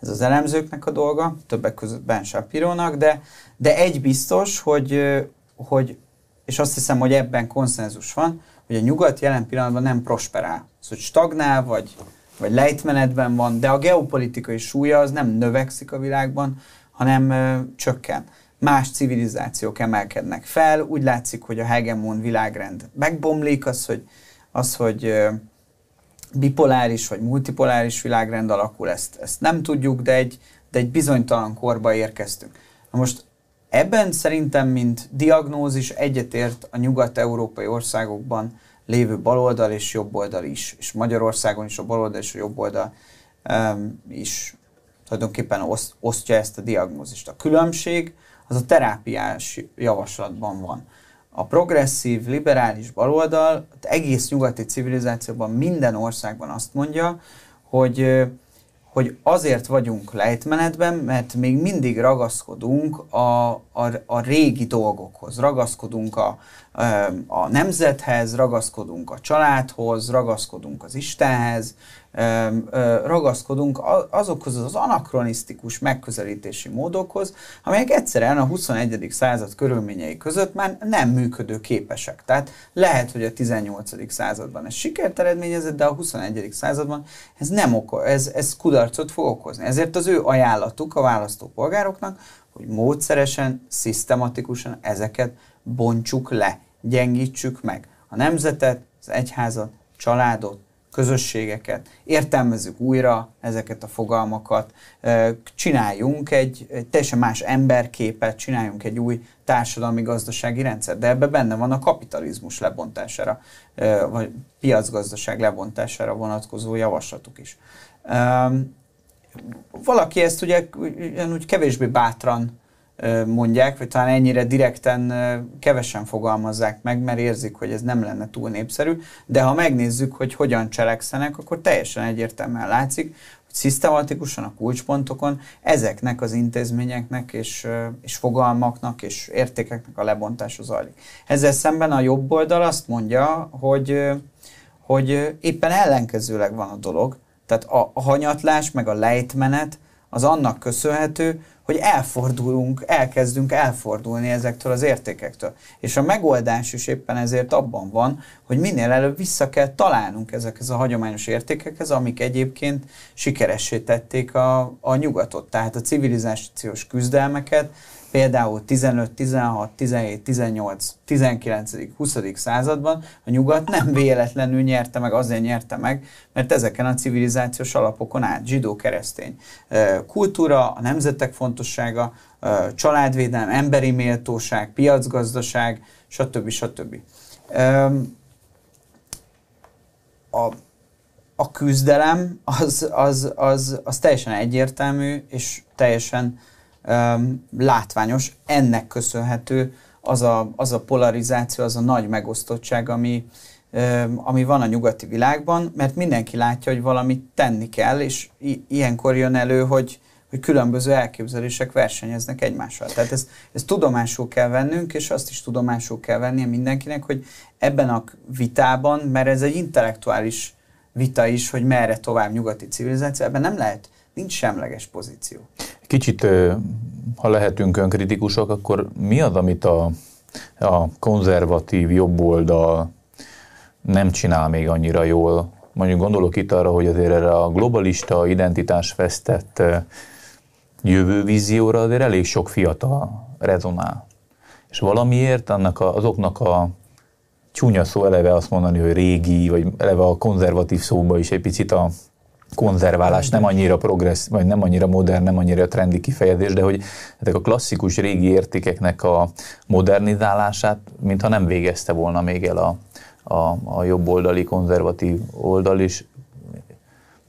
ez az elemzőknek a dolga, többek között Ben Shapironak, de, de egy biztos, hogy, hogy, és azt hiszem, hogy ebben konszenzus van, hogy a nyugat jelen pillanatban nem prosperál. Szóval hogy stagnál, vagy, vagy lejtmenetben van, de a geopolitikai súlya az nem növekszik a világban, hanem ö, csökken. Más civilizációk emelkednek fel, úgy látszik, hogy a hegemon világrend megbomlik, az, hogy, az, hogy bipoláris vagy multipoláris világrend alakul, ezt, ezt nem tudjuk, de egy, de egy bizonytalan korba érkeztünk. Na most ebben szerintem, mint diagnózis egyetért a nyugat-európai országokban lévő baloldal és jobboldal is, és Magyarországon is a baloldal és a jobboldal um, is tulajdonképpen oszt, osztja ezt a diagnózist. A különbség az a terápiás javaslatban van a progresszív, liberális baloldal egész nyugati civilizációban minden országban azt mondja, hogy, hogy azért vagyunk lejtmenetben, mert még mindig ragaszkodunk a, a, a régi dolgokhoz, ragaszkodunk a, a nemzethez, ragaszkodunk a családhoz, ragaszkodunk az Istenhez, ragaszkodunk azokhoz az anakronisztikus megközelítési módokhoz, amelyek egyszerűen a 21. század körülményei között már nem működő képesek. Tehát lehet, hogy a 18. században ez sikert eredményezett, de a 21. században ez nem oko, ez, ez kudarcot fog okozni. Ezért az ő ajánlatuk a választópolgároknak, hogy módszeresen, szisztematikusan ezeket bontsuk le, gyengítsük meg. A nemzetet, az egyházat, családot, közösségeket, értelmezzük újra ezeket a fogalmakat, csináljunk egy, egy teljesen más emberképet, csináljunk egy új társadalmi-gazdasági rendszer, de ebben benne van a kapitalizmus lebontására, vagy piacgazdaság lebontására vonatkozó javaslatuk is. Valaki ezt ugye úgy kevésbé bátran mondják, vagy talán ennyire direkten kevesen fogalmazzák meg, mert érzik, hogy ez nem lenne túl népszerű, de ha megnézzük, hogy hogyan cselekszenek, akkor teljesen egyértelműen látszik, hogy szisztematikusan a kulcspontokon ezeknek az intézményeknek és, és fogalmaknak és értékeknek a lebontása zajlik. Ezzel szemben a jobb oldal azt mondja, hogy, hogy éppen ellenkezőleg van a dolog, tehát a, hanyatlás meg a lejtmenet az annak köszönhető, hogy elfordulunk, elkezdünk elfordulni ezektől az értékektől. És a megoldás is éppen ezért abban van, hogy minél előbb vissza kell találnunk ezekhez a hagyományos értékekhez, amik egyébként sikeressé tették a, a nyugatot. Tehát a civilizációs küzdelmeket, például 15, 16, 17, 18, 19, 20. században a nyugat nem véletlenül nyerte meg, azért nyerte meg, mert ezeken a civilizációs alapokon át zsidó, keresztény kultúra, a nemzetek fontossága, családvédelem, emberi méltóság, piacgazdaság, stb. stb. A, a küzdelem az, az, az, az teljesen egyértelmű, és teljesen um, látványos. Ennek köszönhető az a, az a polarizáció, az a nagy megosztottság, ami, ami van a nyugati világban, mert mindenki látja, hogy valamit tenni kell, és ilyenkor jön elő, hogy, hogy különböző elképzelések versenyeznek egymással. Tehát ezt, ezt tudomásul kell vennünk, és azt is tudomásul kell vennie mindenkinek, hogy ebben a vitában, mert ez egy intellektuális vita is, hogy merre tovább nyugati civilizáció, ebben nem lehet, nincs semleges pozíció. Kicsit, ha lehetünk önkritikusok, akkor mi az, amit a, a konzervatív jobboldal nem csinál még annyira jól? Mondjuk gondolok itt arra, hogy azért erre a globalista identitás vesztett jövővízióra azért elég sok fiatal rezonál. És valamiért annak a, azoknak a csúnya szó eleve azt mondani, hogy régi, vagy eleve a konzervatív szóba is egy picit a konzerválás nem annyira progressz, vagy nem annyira modern, nem annyira trendi kifejezés, de hogy ezek a klasszikus régi értékeknek a modernizálását, mintha nem végezte volna még el a, a, a jobboldali, konzervatív oldal is.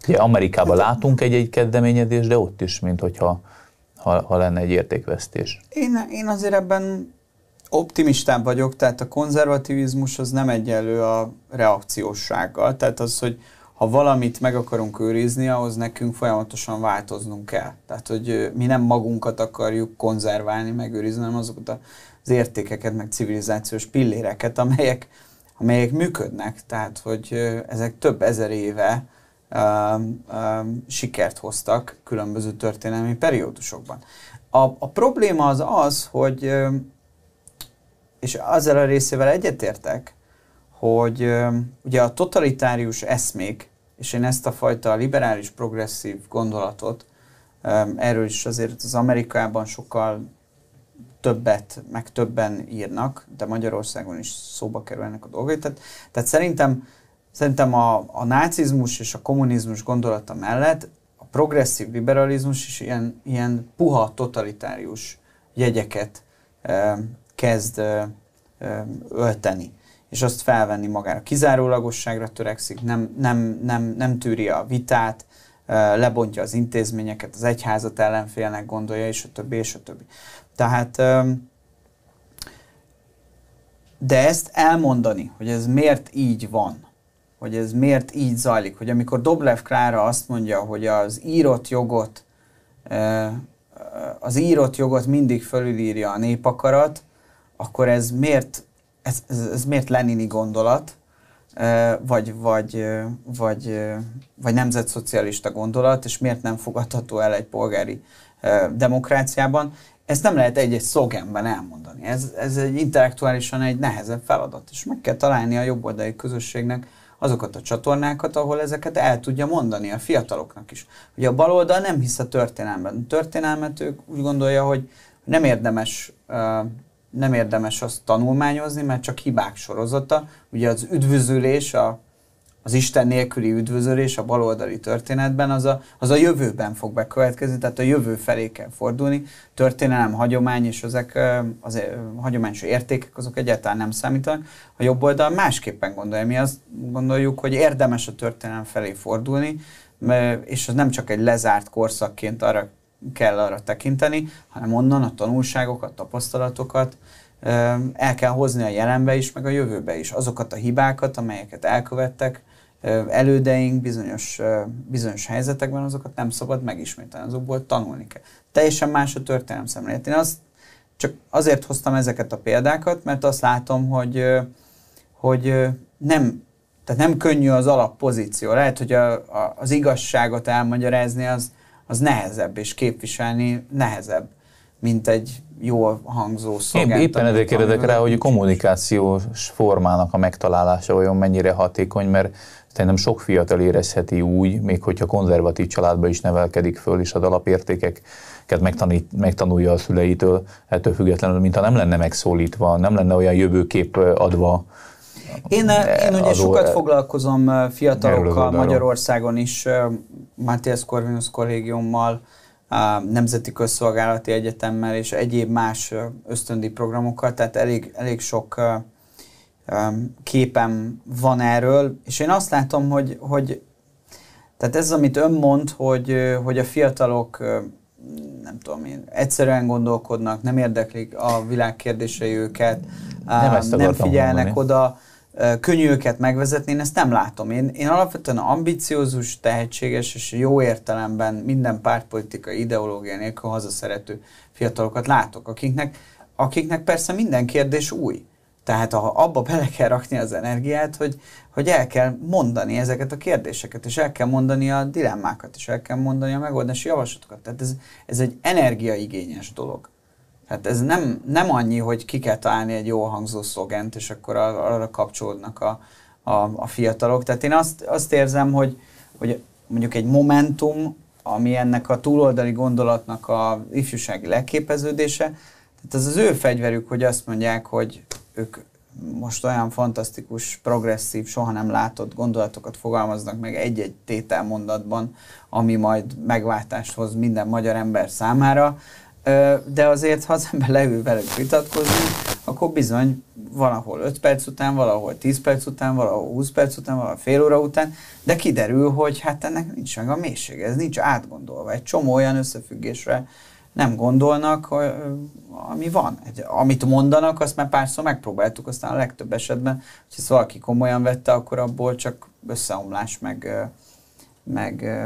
Ugye Amerikában látunk egy-egy kezdeményezést, de ott is, mint hogyha ha, ha lenne egy értékvesztés. Én, én azért ebben optimistább vagyok, tehát a konzervativizmus az nem egyenlő a reakcióssággal, tehát az, hogy ha valamit meg akarunk őrizni, ahhoz nekünk folyamatosan változnunk kell. Tehát, hogy mi nem magunkat akarjuk konzerválni, megőrizni, hanem azokat az értékeket, meg civilizációs pilléreket, amelyek, amelyek működnek. Tehát, hogy ezek több ezer éve um, um, sikert hoztak különböző történelmi periódusokban. A, a probléma az az, hogy és azzal a részével egyetértek, hogy ugye a totalitárius eszmék, és én ezt a fajta liberális, progresszív gondolatot, erről is azért az Amerikában sokkal többet, meg többen írnak, de Magyarországon is szóba kerülnek a dolgok. Tehát, tehát szerintem, szerintem a, a nácizmus és a kommunizmus gondolata mellett a progresszív liberalizmus is ilyen, ilyen puha, totalitárius jegyeket kezd ölteni, és azt felvenni magára. Kizárólagosságra törekszik, nem, nem, nem, nem tűri a vitát, lebontja az intézményeket, az egyházat ellenfélnek gondolja, és a többi, és a többi. Tehát, de ezt elmondani, hogy ez miért így van, hogy ez miért így zajlik, hogy amikor Doblev Klára azt mondja, hogy az írott jogot az írott jogot mindig fölülírja a népakarat, akkor ez miért, ez, ez, ez miért Lenini gondolat, vagy, vagy, vagy, vagy nemzetszocialista gondolat, és miért nem fogadható el egy polgári demokráciában. Ezt nem lehet egy-egy szlogenben elmondani. Ez, ez egy intellektuálisan egy nehezebb feladat, és meg kell találni a jobboldali közösségnek azokat a csatornákat, ahol ezeket el tudja mondani a fiataloknak is. Ugye a baloldal nem hisz a történelmben. A történelmet ők úgy gondolja, hogy nem érdemes nem érdemes azt tanulmányozni, mert csak hibák sorozata. Ugye az üdvözülés, a, az Isten nélküli üdvözölés a baloldali történetben, az a, az a jövőben fog bekövetkezni, tehát a jövő felé kell fordulni. Történelem, hagyomány és ezek az hagyományos értékek, azok egyáltalán nem számítanak. A jobb oldal másképpen gondolja. Mi azt gondoljuk, hogy érdemes a történelem felé fordulni, és az nem csak egy lezárt korszakként arra kell arra tekinteni, hanem onnan a tanulságokat, tapasztalatokat el kell hozni a jelenbe is, meg a jövőbe is. Azokat a hibákat, amelyeket elkövettek elődeink bizonyos, bizonyos helyzetekben, azokat nem szabad megismételni, azokból tanulni kell. Teljesen más a történelem szemlélet. Én azt csak azért hoztam ezeket a példákat, mert azt látom, hogy, hogy nem, tehát nem könnyű az alappozíció. Lehet, hogy a, a, az igazságot elmagyarázni az, az nehezebb, és képviselni nehezebb, mint egy jól hangzó szolgált. Éppen ezért kérdezek rá, hogy a kommunikációs formának a megtalálása olyan mennyire hatékony, mert szerintem sok fiatal érezheti úgy, még hogyha konzervatív családba is nevelkedik föl, és az alapértékeket megtanít, megtanulja a szüleitől, ettől függetlenül, mintha nem lenne megszólítva, nem lenne olyan jövőkép adva, én, én ugye sokat foglalkozom fiatalokkal Magyarországon is, Matthias Corvinus kollégiummal, Nemzeti Közszolgálati Egyetemmel és egyéb más ösztöndi programokkal, tehát elég, elég sok képem van erről, és én azt látom, hogy, hogy tehát ez, amit ön mond, hogy, hogy a fiatalok nem tudom én, egyszerűen gondolkodnak, nem érdeklik a világ kérdései őket, nem, nem figyelnek mondani. oda, könnyű őket megvezetni, én ezt nem látom. Én, én alapvetően ambiciózus, tehetséges és jó értelemben minden pártpolitikai ideológia nélkül hazaszerető fiatalokat látok, akiknek, akiknek persze minden kérdés új. Tehát ha abba bele kell rakni az energiát, hogy, hogy el kell mondani ezeket a kérdéseket, és el kell mondani a dilemmákat, és el kell mondani a megoldási javaslatokat. Tehát ez, ez egy energiaigényes dolog. Tehát ez nem, nem annyi, hogy ki kell találni egy jó hangzó szlogent, és akkor arra kapcsolódnak a, a, a fiatalok. Tehát én azt, azt érzem, hogy, hogy mondjuk egy momentum, ami ennek a túloldali gondolatnak a ifjúsági leképeződése, tehát ez az ő fegyverük, hogy azt mondják, hogy ők most olyan fantasztikus, progresszív, soha nem látott gondolatokat fogalmaznak meg egy-egy tételmondatban, ami majd megváltást hoz minden magyar ember számára, de azért, ha az ember leül velük vitatkozni, akkor bizony valahol 5 perc után, valahol 10 perc után, valahol 20 perc után, valahol fél óra után, de kiderül, hogy hát ennek nincs meg a mélysége, ez nincs átgondolva. Egy csomó olyan összefüggésre nem gondolnak, ami van. Amit mondanak, azt már párszor megpróbáltuk, aztán a legtöbb esetben, hogyha ezt valaki komolyan vette, akkor abból csak összeomlás, meg, meg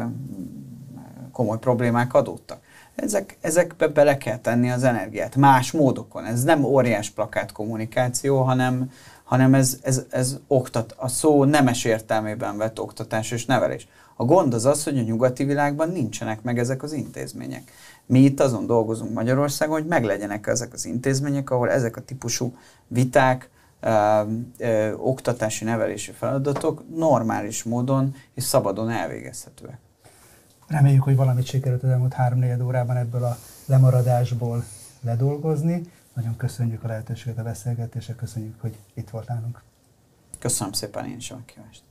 komoly problémák adódtak. Ezek, ezekbe bele kell tenni az energiát, más módokon. Ez nem óriás plakát kommunikáció, hanem, hanem ez, ez, ez oktat, a szó nemes értelmében vett oktatás és nevelés. A gond az az, hogy a nyugati világban nincsenek meg ezek az intézmények. Mi itt azon dolgozunk Magyarországon, hogy meglegyenek ezek az intézmények, ahol ezek a típusú viták, ö, ö, oktatási, nevelési feladatok normális módon és szabadon elvégezhetőek. Reméljük, hogy valamit sikerült az elmúlt három órában ebből a lemaradásból ledolgozni. Nagyon köszönjük a lehetőséget a beszélgetésre, köszönjük, hogy itt volt nálunk. Köszönöm szépen én is a kívást.